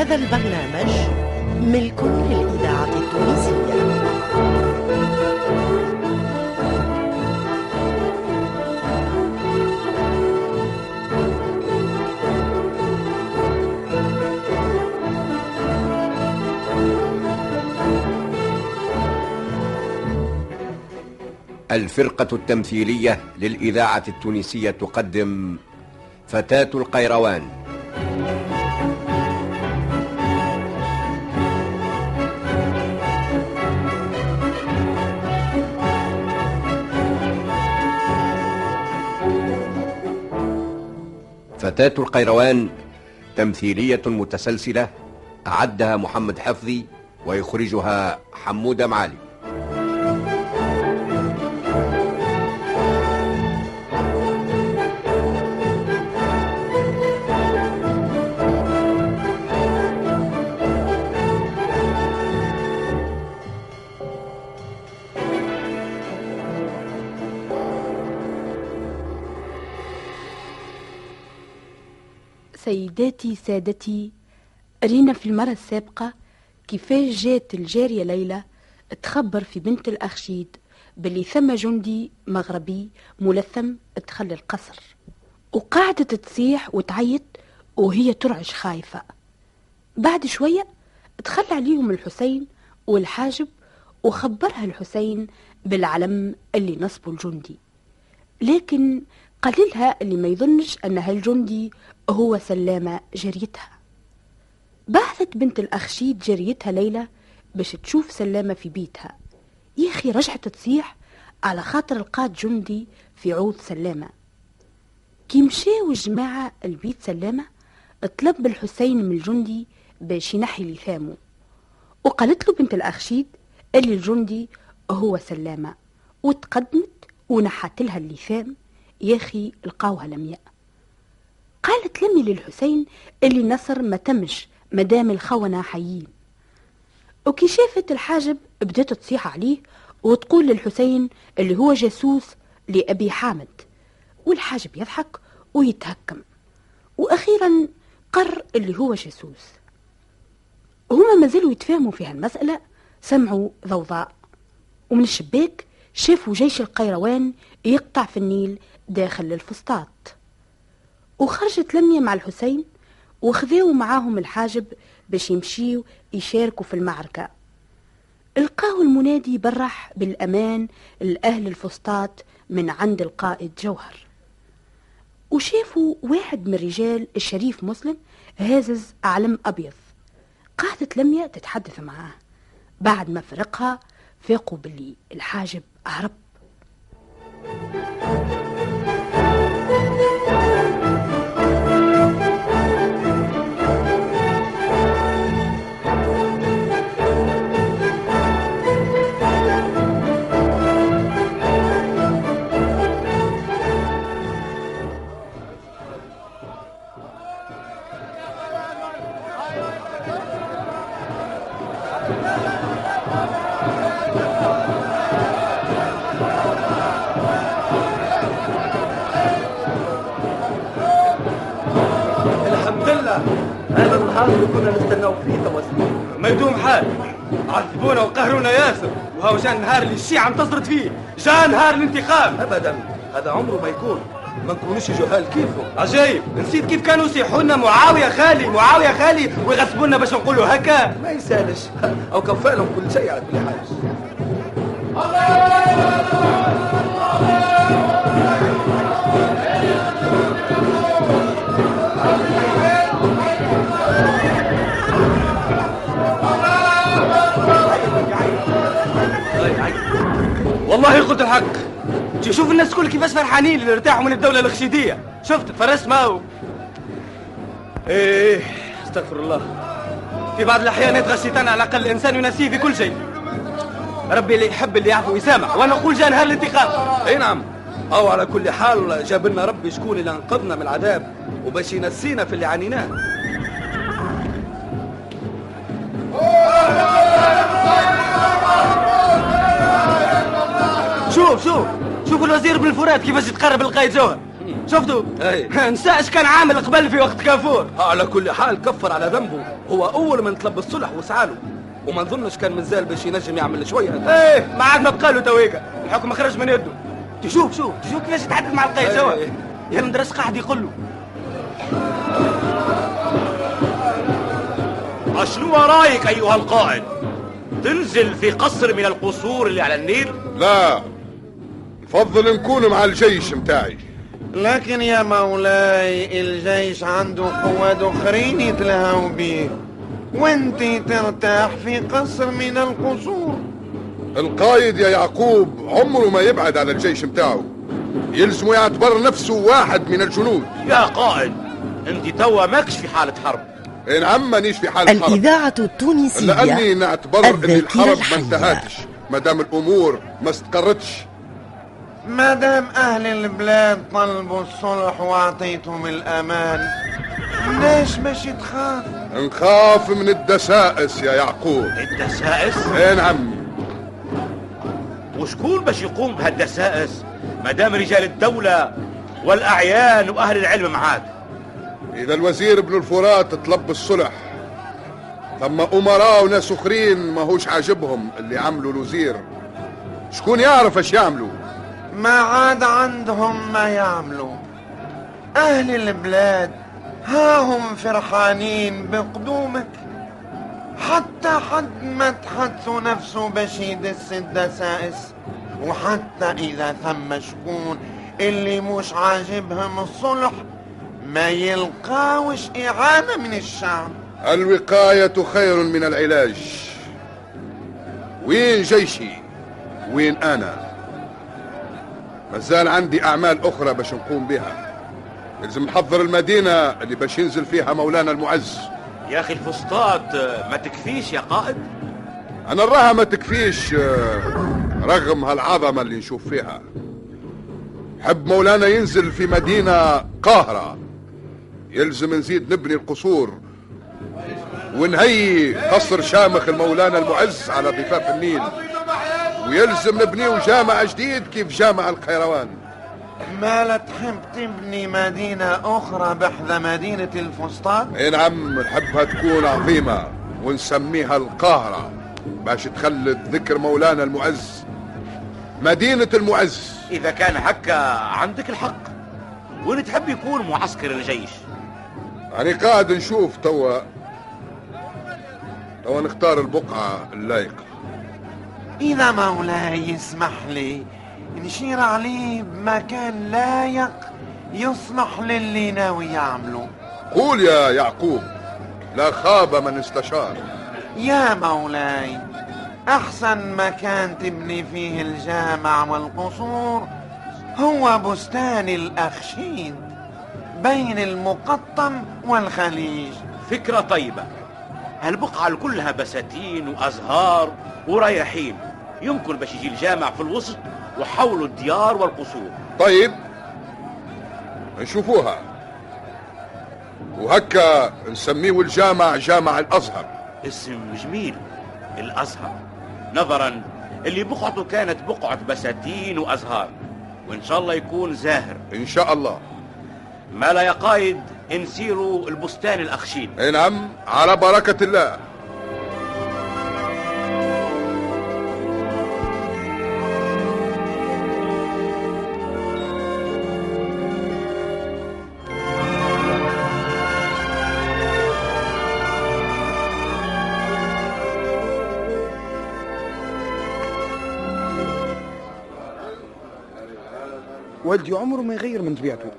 هذا البرنامج ملك للإذاعة التونسية. الفرقة التمثيلية للإذاعة التونسية تقدم فتاة القيروان. فتاة القيروان تمثيلية متسلسلة أعدها محمد حفظي ويخرجها حمود معالي. سيداتي سادتي رينا في المرة السابقة كيفاش جات الجارية ليلى تخبر في بنت الأخشيد باللي ثم جندي مغربي ملثم دخل القصر. وقعدت تصيح وتعيط وهي ترعش خايفة. بعد شوية دخل عليهم الحسين والحاجب وخبرها الحسين بالعلم اللي نصبه الجندي. لكن قليلها اللي ما يظنش أن هالجندي هو سلامة جريتها. بعثت بنت الأخشيد جريتها ليلى باش تشوف سلامة في بيتها. يا أخي رجعت تصيح على خاطر القاد جندي في عود سلامة. كي مشاو الجماعة البيت سلامة طلب الحسين من الجندي باش ينحي لثامه وقالت له بنت الأخشيد اللي الجندي هو سلامة وتقدمت ونحت لها اللثام يا أخي لقاوها لمياء قالت لمي للحسين اللي نصر ما تمش مدام الخونة حيين وكي شافت الحاجب بدات تصيح عليه وتقول للحسين اللي هو جاسوس لأبي حامد والحاجب يضحك ويتهكم. وأخيرا قر اللي هو جاسوس. هما مازالوا يتفاهموا في هالمسألة سمعوا ضوضاء. ومن الشباك شافوا جيش القيروان يقطع في النيل داخل الفسطاط وخرجت لمية مع الحسين وخذاو معاهم الحاجب باش يمشيو يشاركوا في المعركة. القاو المنادي برح بالأمان لأهل الفسطاط من عند القائد جوهر. وشافوا واحد من الرجال الشريف مسلم هازز علم أبيض. قعدت لمية تتحدث معاه. بعد ما فرقها فاقوا باللي الحاجب هرب وهو جا النهار اللي الشيعة انتصرت فيه. جا نهار الانتقام ابدا. هذا عمره ما يكون. ما نكونوش جهال. كيفهم عجيب. نسيت كيف كانوا يصيحونا معاوية خالي معاوية خالي ويغصبونا باش نقولوا هكا. ما يسالش. أو كفى لهم كل شيء على كل حال والله قلت الحق. شوف الناس كل كيفاش فرحانين اللي ارتاحوا من الدولة الخشيدية شفت؟ فرست ماو إيه استغفر الله. في بعض الأحيان يطغى الشيطان على الأقل الإنسان ينسيه في كل شيء. ربي اللي يحب اللي يعفو ويسامح. وأنا نقول جاء نهار الانتقام. إي نعم. أو على كل حال جاب لنا ربي شكون اللي أنقذنا من العذاب وباش ينسينا في اللي عانيناه. شوف شوف شوف الوزير بن الفرات كيفاش يتقرب للقايد جوهر. شفتوا أي. نساش كان عامل قبل في وقت كافور. على كل حال كفر على ذنبه. هو أول من طلب الصلح وسعاله. وما نظنش كان مازال باش ينجم يعمل شوية. إيه ما عاد ما بقى له تويكا. الحكم خرج من يده. تشوف شوف تشوف كيفاش يتحدث مع القايد إيه. يا المدرس قاعد يقول له. أشنو رايك أيها القائد تنزل في قصر من القصور اللي على النيل؟ لا. نفضل نكون مع الجيش متاعي. لكن يا مولاي الجيش عنده قوات اخرين يتلهوا بيه. وانت ترتاح في قصر من القصور. القايد يا يعقوب عمره ما يبعد على الجيش متاعه. يلزم يعتبر نفسه واحد من الجنود. يا قائد انت توا ماكش في حالة حرب. إيه نعم مانيش في حالة حرب. الإذاعة التونسية لأني نعتبر أن الذاكرة الحرب ما. انتهتش ما دام الأمور ما استقرتش. ما دام أهل البلاد طلبوا الصلح وأعطيتهم الأمان ليش باش تخاف نخاف من الدسائس يا يعقوب. الدسائس؟ إيه نعم وشكون باش يقوم بهالدسائس؟ ما دام رجال الدولة والأعيان وأهل العلم معاك. إذا الوزير ابن الفرات طلب الصلح ثم أمراء وناس أخرين ما هوش عاجبهم اللي عملوا الوزير. شكون يعرف إيش يعملوا؟ ما عاد عندهم ما يعملوا. أهل البلاد ها هم فرحانين بقدومك. حتى حد ما تحدثوا نفسه باش يدس الدسائس وحتى إذا ثم شكون اللي مش عاجبهم الصلح ما يلقاوش إعانة من الشعب. الوقاية خير من العلاج. وين جيشي؟ وين أنا؟ مازال عندي أعمال أخرى باش نقوم بها. لازم نحضر المدينة اللي باش ينزل فيها مولانا المعز. يا أخي الفسطاط ما تكفيش يا قائد؟ أنا نراها ما تكفيش رغم هالعظمة اللي نشوف فيها. حب مولانا ينزل في مدينة قاهرة. يلزم نزيد نبني القصور. ونهيي قصر شامخ المولانا المعز على ضفاف النيل. ويلزم نبنيه جامع جديد كيف جامع القيروان ما لا تحب تبني مدينة أخرى بحذا مدينة الفسطاط اي نعم نحبها تكون عظيمة ونسميها القاهرة باش تخلد ذكر مولانا المعز. مدينة المعز. إذا كان هكا عندك الحق وين تحب يكون معسكر الجيش. يعني قاعد نشوف توا. توا نختار البقعة اللايقة إذا مولاي يسمح لي. نشير عليه بمكان لايق يصلح للي ناوي يعمله قول يا يعقوب لا خاب من استشار. يا مولاي أحسن مكان تبني فيه الجامع والقصور هو بستان الأخشيد بين المقطم والخليج. فكرة طيبة. هالبقعة كلها بساتين وأزهار ورياحين يمكن باش يجي الجامع في الوسط وحولوا الديار والقصور. طيب نشوفوها. وهكا نسميه الجامع جامع الأزهر. اسم جميل الأزهر. نظرا اللي بقعته كانت بقعة بساتين وأزهار وإن شاء الله يكون زاهر. إن شاء الله. ما لا يقايد نسيروا البستان الأخشين. أي نعم على بركة الله. والدي عمره ما يغير من طبيعته.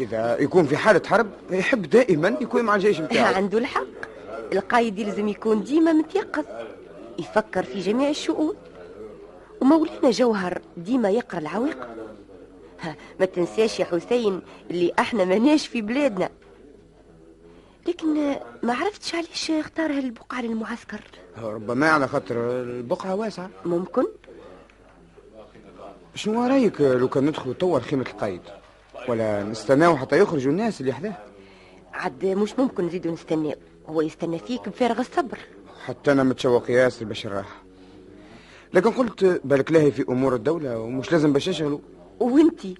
إذا يكون في حالة حرب يحب دائما يكون مع الجيش بتاعه. عنده الحق. القايد يلزم يكون ديما متيقظ. يفكر في جميع الشؤون. ومولانا جوهر ديما يقرأ العواقب ما تنساش يا حسين اللي إحنا ماناش في بلادنا. لكن ما عرفتش علاش اختار هالبقعة للمعسكر. ربما على خاطر البقعة واسعة. ممكن. شنو رأيك لو كان ندخلوا توا لخيمة القايد؟ ولا نستناو حتى يخرجوا الناس اللي حداه عاد مش ممكن نزيدو نستناه هو يستنى فيك بفارغ الصبر. حتى أنا متشوق ياسر باش نراح لكن قلت بالك لاهي في أمور الدولة ومش لازم باش نشغلوا وانتي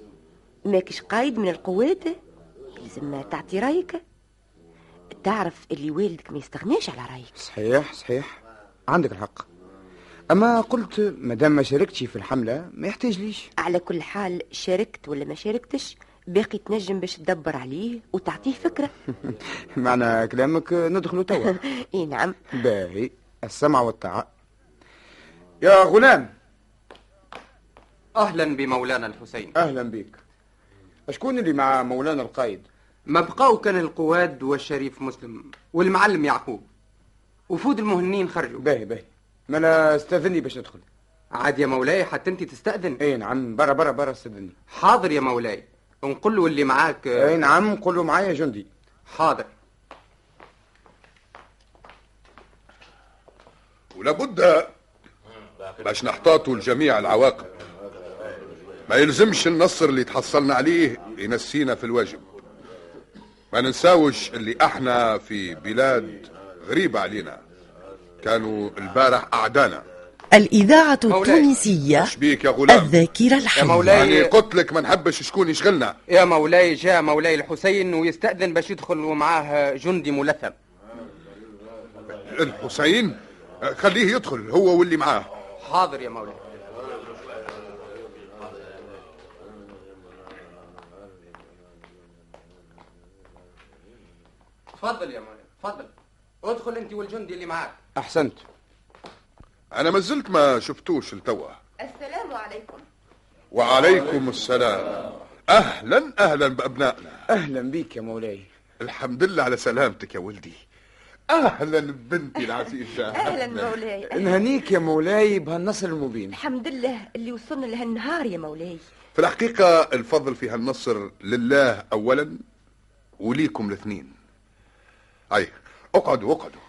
ماكش قايد من القوات؟ لازم تعطي رأيك. تعرف اللي والدك ما يستغناش على رأيك. صحيح صحيح. عندك الحق. أما قلت مادام ما شاركتش في الحملة ما يحتاج ليش على كل حال شاركت ولا ما شاركتش باقي تنجم باش تدبر عليه وتعطيه فكرة. معنى كلامك ندخلوا توا. إي نعم. باهي السمع والطاعة. يا غلام. أهلا بمولانا الحسين. أهلا بك. شكون اللي مع مولانا القايد؟ ما بقاو كان القواد والشريف مسلم والمعلم يعقوب. وفود المهنين خرجوا. باهي باهي. ما أنا استأذني باش ندخل. عاد يا مولاي حتى انت تستأذن. اي نعم برا برا برا استأذني. حاضر يا مولاي. نقول له اللي معاك. اي نعم قول له معايا جندي. حاضر. ولابد باش نحتاطوا لجميع العواقب. ما يلزمش النصر اللي تحصلنا عليه ينسينا في الواجب. ما ننساوش اللي إحنا في بلاد غريبة علينا. كانوا البارح أعدانا. الإذاعة. التونسية يا غلام. الذاكرة يا الحية مولاي. يعني قلت لك ما نحبش شكون يشغلنا. يا مولاي جاء مولاي الحسين ويستأذن باش يدخل ومعاه جندي ملثم. الحسين؟ خليه يدخل هو واللي معاه. حاضر يا مولاي. تفضل يا مولاي تفضل. ادخل انت والجندي اللي معاك. أحسنت. أنا ما زلت ما شفتوش لتوا السلام عليكم. وعليكم السلام. أهلا أهلا بأبنائنا. أهلا بك يا مولاي. الحمد لله على سلامتك يا ولدي. أهلا ببنتي العزيزة. أهلا. مولاي. نهنيك يا مولاي بهالنصر المبين. الحمد لله اللي وصلنا لهالنهار يا مولاي. في الحقيقة الفضل في هالنصر لله اولا وليكم الاثنين. أي أقعدوا أقعدوا.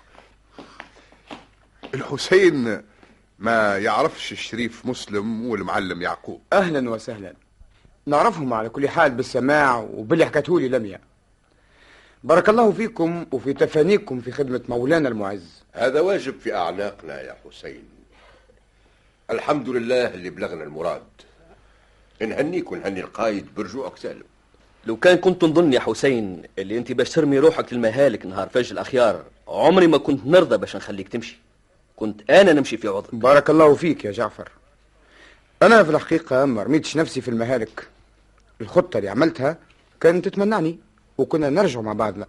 الحسين ما يعرفش الشريف مسلم والمعلم يعقوب. أهلا وسهلا. نعرفهم على كل حال بالسماع وباللي حكتهولي لميا. بارك الله فيكم وفي تفانيكم في خدمة مولانا المعز. هذا واجب في أعناقنا يا حسين. الحمد لله اللي بلغنا المراد. نهنيك ونهني القايد برجوعك سالم لو كان كنت نظن يا حسين اللي أنت باش ترمي روحك للمهالك نهار فجر الأخيار عمري ما كنت نرضى باش نخليك تمشي. كنت أنا نمشي في عذرك بارك الله فيك يا جعفر. أنا في الحقيقة ما رميتش نفسي في المهالك. الخطة اللي عملتها كانت تتمنعني وكنا نرجع مع بعضنا.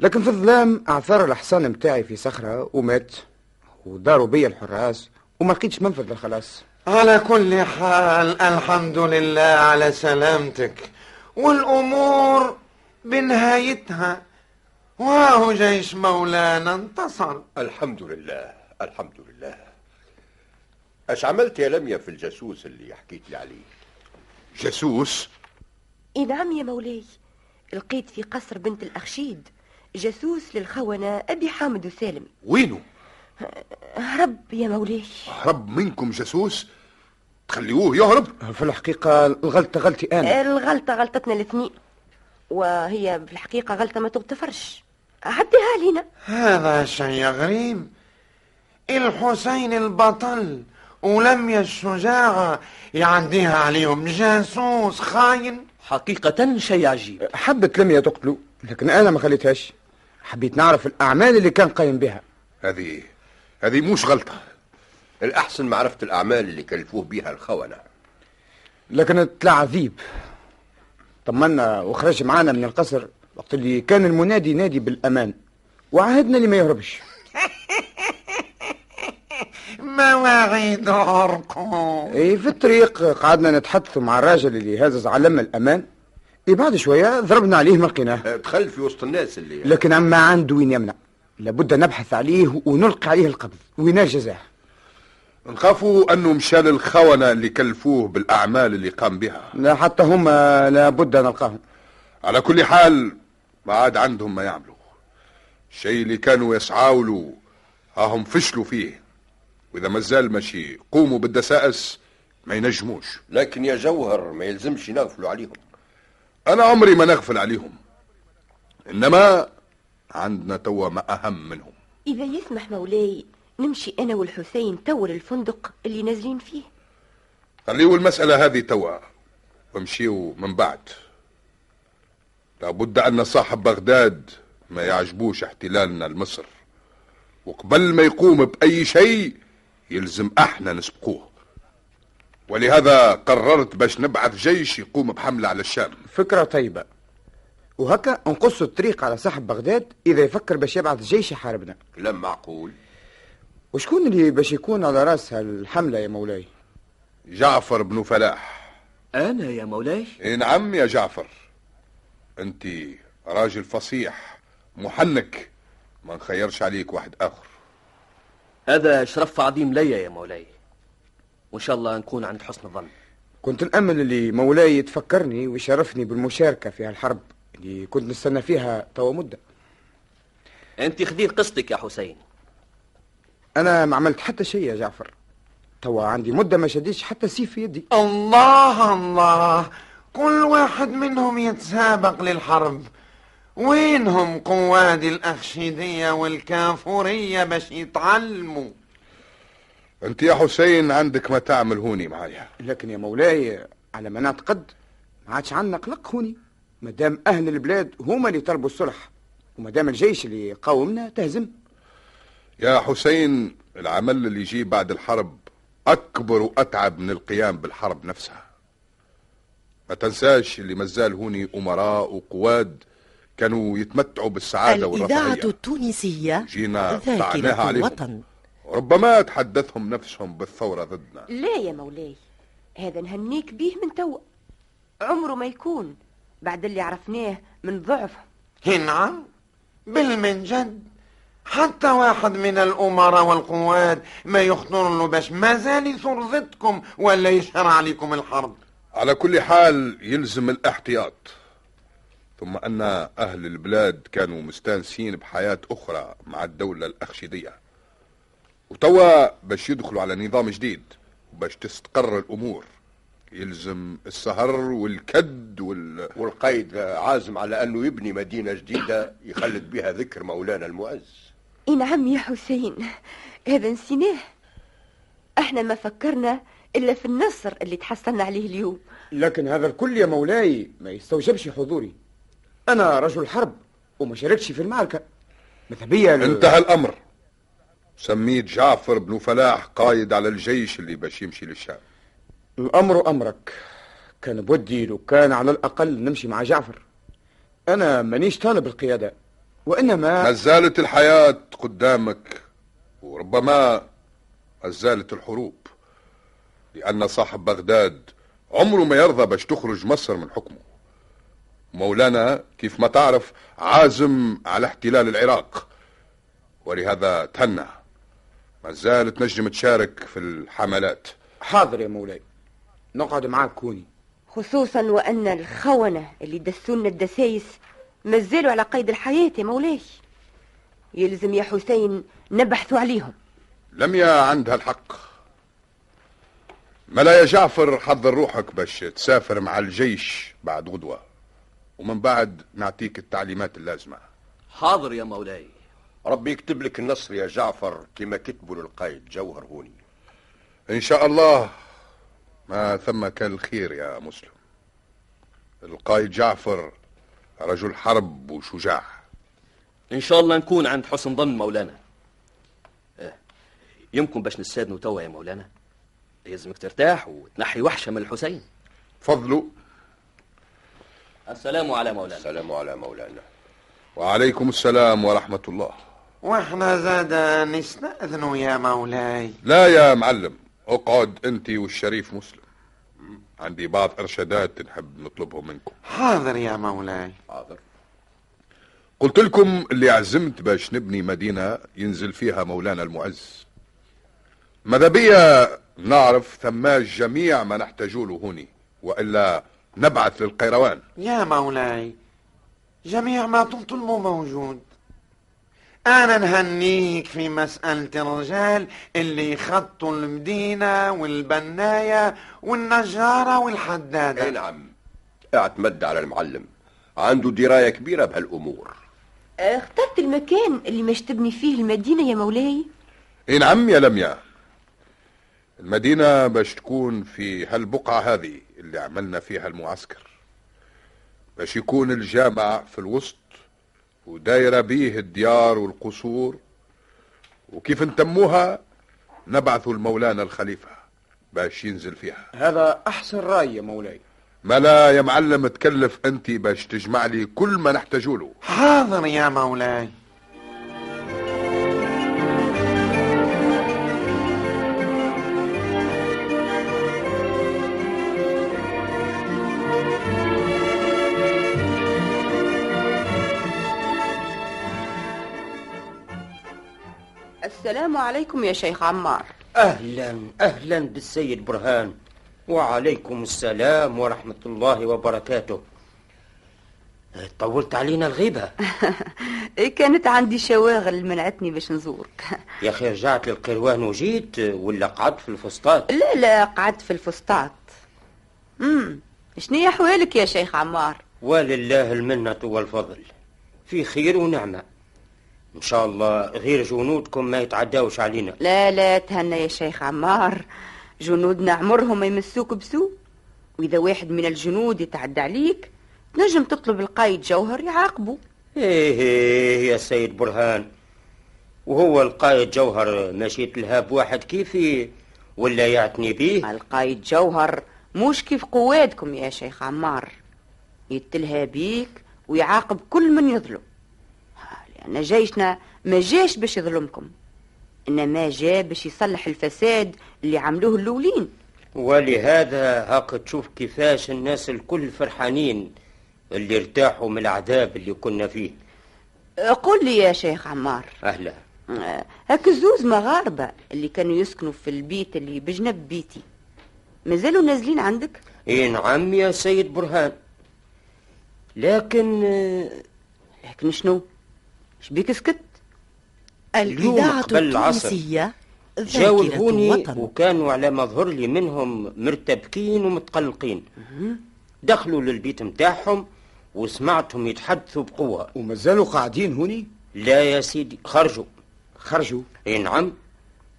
لكن في الظلام أعثر الحصان متاعي في صخرة ومات وداروا بيا الحراس وما لقيتش منفذ للخلاص. على كل حال الحمد لله على سلامتك. والأمور بنهايتها. وهو جيش مولانا انتصر. الحمد لله. الحمد لله. أش عملت يا لميا في الجاسوس اللي حكيت لي عليه؟ جاسوس؟ إي نعم يا مولاي. لقيت في قصر بنت الأخشيد جاسوس للخونة أبي حامد وسالم وينه؟ هرب يا مولاي. هرب منكم جاسوس؟ تخليوه يهرب؟ في الحقيقة الغلطة غلطي أنا. الغلطة غلطتنا الاثنين. وهي في الحقيقة غلطة ما تغتفرش. عديها علينا هذا شيء غريب. الحسين البطل ولميا الشجاعة يعديها عليهم جاسوس خاين. حقيقة شيء عجيب حبت لميا تقتله لكن أنا ما خليتهاش. حبيت نعرف الأعمال اللي كان قايم بها. هذه هذه مش غلطة. الأحسن معرفة الأعمال اللي كلفوه بيها الخونة. لكن طلع عذيب. طمنا وخرج معانا من القصر وقت اللي كان المنادي ينادي بالأمان وعهدنا اللي ما يهربش. مواعيد عرقه إي في الطريق قعدنا نتحدثوا مع الراجل اللي هزز علم الأمان. إي بعد شوية ضربنا عليه ما لقيناه أه، دخل في وسط الناس اللي لكن عما عنده وين يمنع. لابد نبحث عليه ونلقي عليه القبض وين الجزاء. نخافوا أنه مشى للخونة اللي كلفوه بالأعمال اللي قام بها. لا حتى هم لابد نلقاهم. على كل حال ما عاد عندهم ما يعملوا. الشيء اللي كانوا يسعوا له هم فشلوا فيه. وإذا ما زال ماشي. يقوموا بالدسائس ما ينجموش. لكن يا جوهر ما يلزمش نغفلوا عليهم. أنا عمري ما نغفل عليهم. إنما عندنا توا ما أهم منهم. إذا يسمح مولاي نمشي أنا والحسين تو للفندق اللي نازلين فيه. خليوا المسألة هذه توا امشيوا من بعد. لابد أن صاحب بغداد ما يعجبوش احتلالنا لمصر. وقبل ما يقوم بأي شيء يلزم إحنا نسبقوه. ولهذا قررت باش نبعث جيش يقوم بحملة على الشام. فكرة طيبة. وهكا نقص الطريق على صاحب بغداد إذا يفكر باش يبعث جيش يحاربنا كلام معقول. وشكون اللي باش يكون على راس هالحملة يا مولاي؟ جعفر بن فلاح. أنا يا مولاي؟ إيه نعم يا جعفر. أنت راجل فصيح محنك. ما نخيرش عليك واحد آخر. هذا شرف عظيم ليا يا مولاي. وإن شاء الله نكون عند حسن الظن. كنت نأمل اللي مولاي يتفكرني ويشرفني بالمشاركة في هالحرب اللي كنت نستنى فيها توا مدة. أنت خذير قصتك يا حسين. أنا ما عملت حتى شيء يا جعفر. توا عندي مدة ما شديتش حتى سيف في يدي. الله الله. كل واحد منهم يتسابق للحرب. وينهم قواد الأخشيدية والكافورية باش يتعلموا أنت يا حسين عندك ما تعمل هوني معايا. لكن يا مولاي على ما نعتقد ما عادش عندنا قلق هوني. مادام أهل البلاد هما اللي طلبوا الصلح ومادام الجيش اللي قاومنا تهزم. يا حسين العمل اللي يجي بعد الحرب أكبر وأتعب من القيام بالحرب نفسها. ما تنساش اللي مازال هوني أمراء وقواد كانوا يتمتعوا بالسعادة الإذاعة والرفاهية التونسية جينا ذاكرة عليهم. الوطن. ربما تحدثهم نفسهم بالثورة ضدنا. لا يا مولاي هذا نهنيك بيه من توا عمره ما يكون بعد اللي عرفناه من ضعفه. نعم بالمنجد. حتى واحد من الأمراء والقواد ما يخطر له باش مازال يثور ضدكم ولا يشهر عليكم الحرب. على كل حال يلزم الاحتياط. ثم أن أهل البلاد كانوا مستانسين بحياة أخرى مع الدولة الأخشيدية وتوا باش يدخلوا على نظام جديد وباش تستقر الأمور. يلزم السهر والكد وال... والقيد عازم على أنه يبني مدينة جديدة يخلد بها ذكر مولانا المعز اي نعم يا حسين هذا نسيناه. أحنا ما فكرنا إلا في النصر اللي تحصلنا عليه اليوم. لكن هذا الكل يا مولاي ما يستوجبش حضوري. أنا رجل حرب وما شاركش في المعركة. ماذا بيا انتهى الأمر. سميت جعفر بن فلاح قايد على الجيش اللي باش يمشي للشام. الأمر أمرك. كان بودي لو كان على الأقل نمشي مع جعفر. أنا مانيش طالب القيادة وإنما ما زالت الحياة قدامك وربما ما زالت الحروب لأن صاحب بغداد عمره ما يرضى باش تخرج مصر من حكمه. مولانا كيف ما تعرف عازم على احتلال العراق. ولهذا تهنى ما زالت نجم تشارك في الحملات. حاضر يا مولاي. نقعد معاك كوني. خصوصا وأن الخونة اللي دسونا الدسايس مازالوا على قيد الحياة يا مولاي. يلزم يا حسين نبحثوا عليهم. لميا عندها الحق. ملا يا جعفر حضر روحك باش تسافر مع الجيش بعد غدوة. ومن بعد نعطيك التعليمات اللازمة. حاضر يا مولاي. ربي يكتب لك النصر يا جعفر كما كتبوا للقائد جوهر هوني. إن شاء الله ما ثم كان الخير يا مسلم. القائد جعفر رجل حرب وشجاع. إن شاء الله نكون عند حسن ظن مولانا. آه، يمكن باش نستاذنوا توا يا مولانا. يلزمك ترتاح وتنحي وحشة من الحسين. فضلوا السلام على مولانا. السلام على مولانا. وعليكم السلام ورحمة الله. وإحنا زاد نستأذنوا يا مولاي. لا يا معلم أقعد أنت والشريف مسلم. عندي بعض إرشادات نحب نطلبهم منكم. حاضر يا مولاي. حاضر. قلت لكم اللي عزمت باش نبني مدينة ينزل فيها مولانا المعز. ماذا بيا؟ نعرف ثماش جميع ما نحتاجه له هوني وإلا نبعث للقيروان. يا مولاي جميع ما تطلبه موجود. أنا نهنيك في مسألة الرجال اللي يخطوا المدينة والبناية والنجارة أي والحدادة نعم اعتمد على المعلم. عنده دراية كبيرة بهالأمور. اخترت المكان اللي مش تبني فيه المدينة يا مولاي؟ إي نعم يا لميا. المدينة باش تكون في هالبقعة هذه اللي عملنا فيها المعسكر. باش يكون الجامع في الوسط ودايرة بيه الديار والقصور. وكيف نتموها نبعثوا المولانا الخليفة باش ينزل فيها. هذا أحسن رأي يا مولاي. ما لا يا معلم تكلف أنت باش تجمع لي كل ما نحتاجه له. حاضر يا مولاي. السلام عليكم يا شيخ عمار. أهلا أهلا بالسيد برهان. وعليكم السلام ورحمة الله وبركاته. طولت علينا الغيبة. كانت عندي شواغل منعتني باش نزورك. يا أخي رجعت للقروان وجيت ولا قعدت في الفسطاط؟ لا لا قعدت في الفسطاط. امم شنو أحوالك يا شيخ عمار؟ ولله المنة والفضل. في خير ونعمة. إن شاء الله غير جنودكم ما يتعداوش علينا. لا لا تهنى يا شيخ عمار. جنودنا عمرهم ما يمسوك بسوء. وإذا واحد من الجنود يتعدى عليك تنجم تطلب القايد جوهر يعاقبه. إيه إيه يا سيد برهان. وهو القايد جوهر مشيت لها بواحد كيفي ولا يعتني بيه؟ القايد جوهر مش كيف قوادكم يا شيخ عمار. يتلهى بيك ويعاقب كل من يظلم. لأن جيشنا ما جاش باش يظلمكم. إنما جاء باش يصلح الفساد اللي عملوه الأولين. ولهذا هاك تشوف كيفاش الناس الكل فرحانين اللي ارتاحوا من العذاب اللي كنا فيه. قل لي يا شيخ عمار. أهلا. آه، هاك الزوز مغاربة اللي كانوا يسكنوا في البيت اللي بجنب بيتي. مازالوا نازلين عندك؟ إيه نعم يا سيد برهان. لكن لكن شنو؟ شبيك سكت؟ الإذاعة قبل العصر التونسية جاوبوني وكانوا على ما ظهر لي منهم مرتبكين ومتقلقين. دخلوا للبيت متاعهم وسمعتهم يتحدثوا بقوة. ومازالوا قاعدين هوني؟ لا يا سيدي خرجوا. خرجوا؟ إي نعم.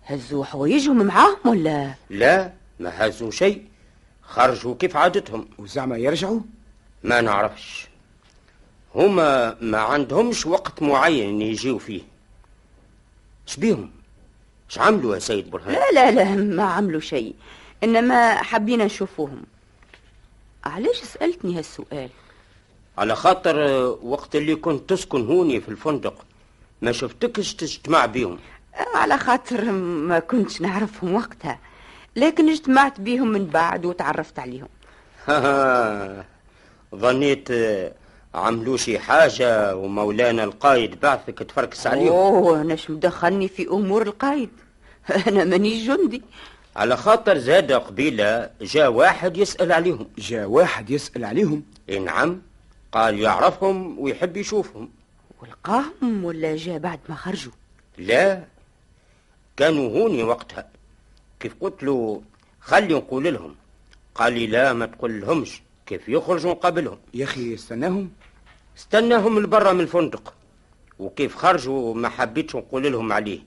هزوا حوايجهم معاهم ولا؟ لا ما هزوا شيء. خرجوا كيف عادتهم. وزعما يرجعوا؟ ما نعرفش. هما ما عندهمش وقت معين يجيو فيه. شبيهم؟ إيش عملوا يا سيد برهان؟ لا لا لا ما عملوا شيء. إنما حبينا نشوفوهم. علاش سألتني هالسؤال؟ على خاطر وقت اللي كنت تسكن هوني في الفندق ما شفتكش تجتمع بيهم. على خاطر ما كنتش نعرفهم وقتها. لكن اجتمعت بيهم من بعد وتعرفت عليهم. ظنيت عملوا شي حاجة ومولانا القايد بعثك تفركس عليهم. أوه ناش مدخلني في أمور القايد؟ أنا مانيش جندي. على خاطر زاد قبيلة جاء واحد يسأل عليهم. جاء واحد يسأل عليهم؟ إيه نعم قال يعرفهم ويحب يشوفهم. ولقاهم ولا جاء بعد ما خرجوا؟ لا كانوا هوني وقتها. كيف قلت له خلي نقول لهم. قال لي لا ما تقول لهمش كيف يخرجوا نقابلهم يا أخي استناهم؟ استناهم لبرا من الفندق. وكيف خرجوا ما حبيتش نقول لهم عليه.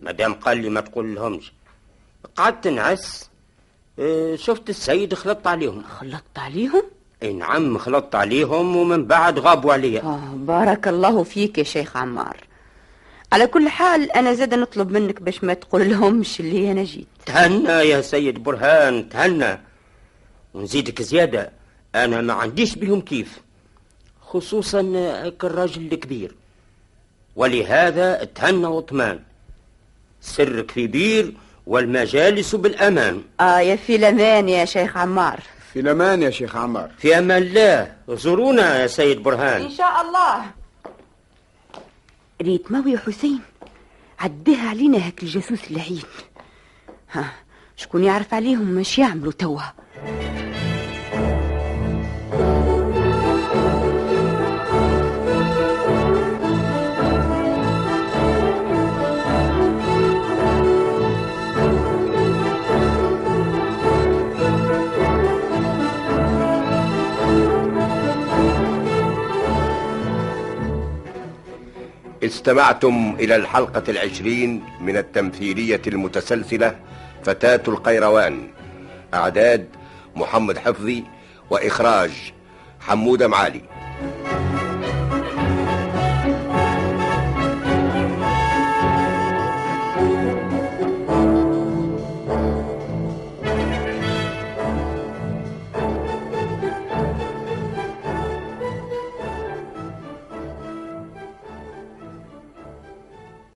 مادام قال لي ما تقول لهمش. قعدت نعس آه، شفت السيد خلطت عليهم. خلطت عليهم؟ إي نعم خلطت عليهم ومن بعد غابوا عليا. آه بارك الله فيك يا شيخ عمار. على كل حال أنا زاد نطلب منك باش ما تقول لهمش اللي أنا جيت. تهنى يا سيد برهان تهنى. ونزيدك زيادة. أنا ما عنديش بهم كيف خصوصا هيك الراجل الكبير. ولهذا تهنى واطمان سرك في بير والمجالس بالأمان. آه يا في الامان يا شيخ عمار. في الأمان يا شيخ عمار. في أمان الله. زورونا يا سيد برهان. إن شاء الله. ريت ماوي يا حسين؟ عديها علينا هاك الجاسوس اللعين ها شكون يعرف عليهم مش يعملوا توا. استمعتم إلى الحلقة العشرين من التمثيلية المتسلسلة فتاة القيروان أعداد محمد حفظي وإخراج حمودة معالي.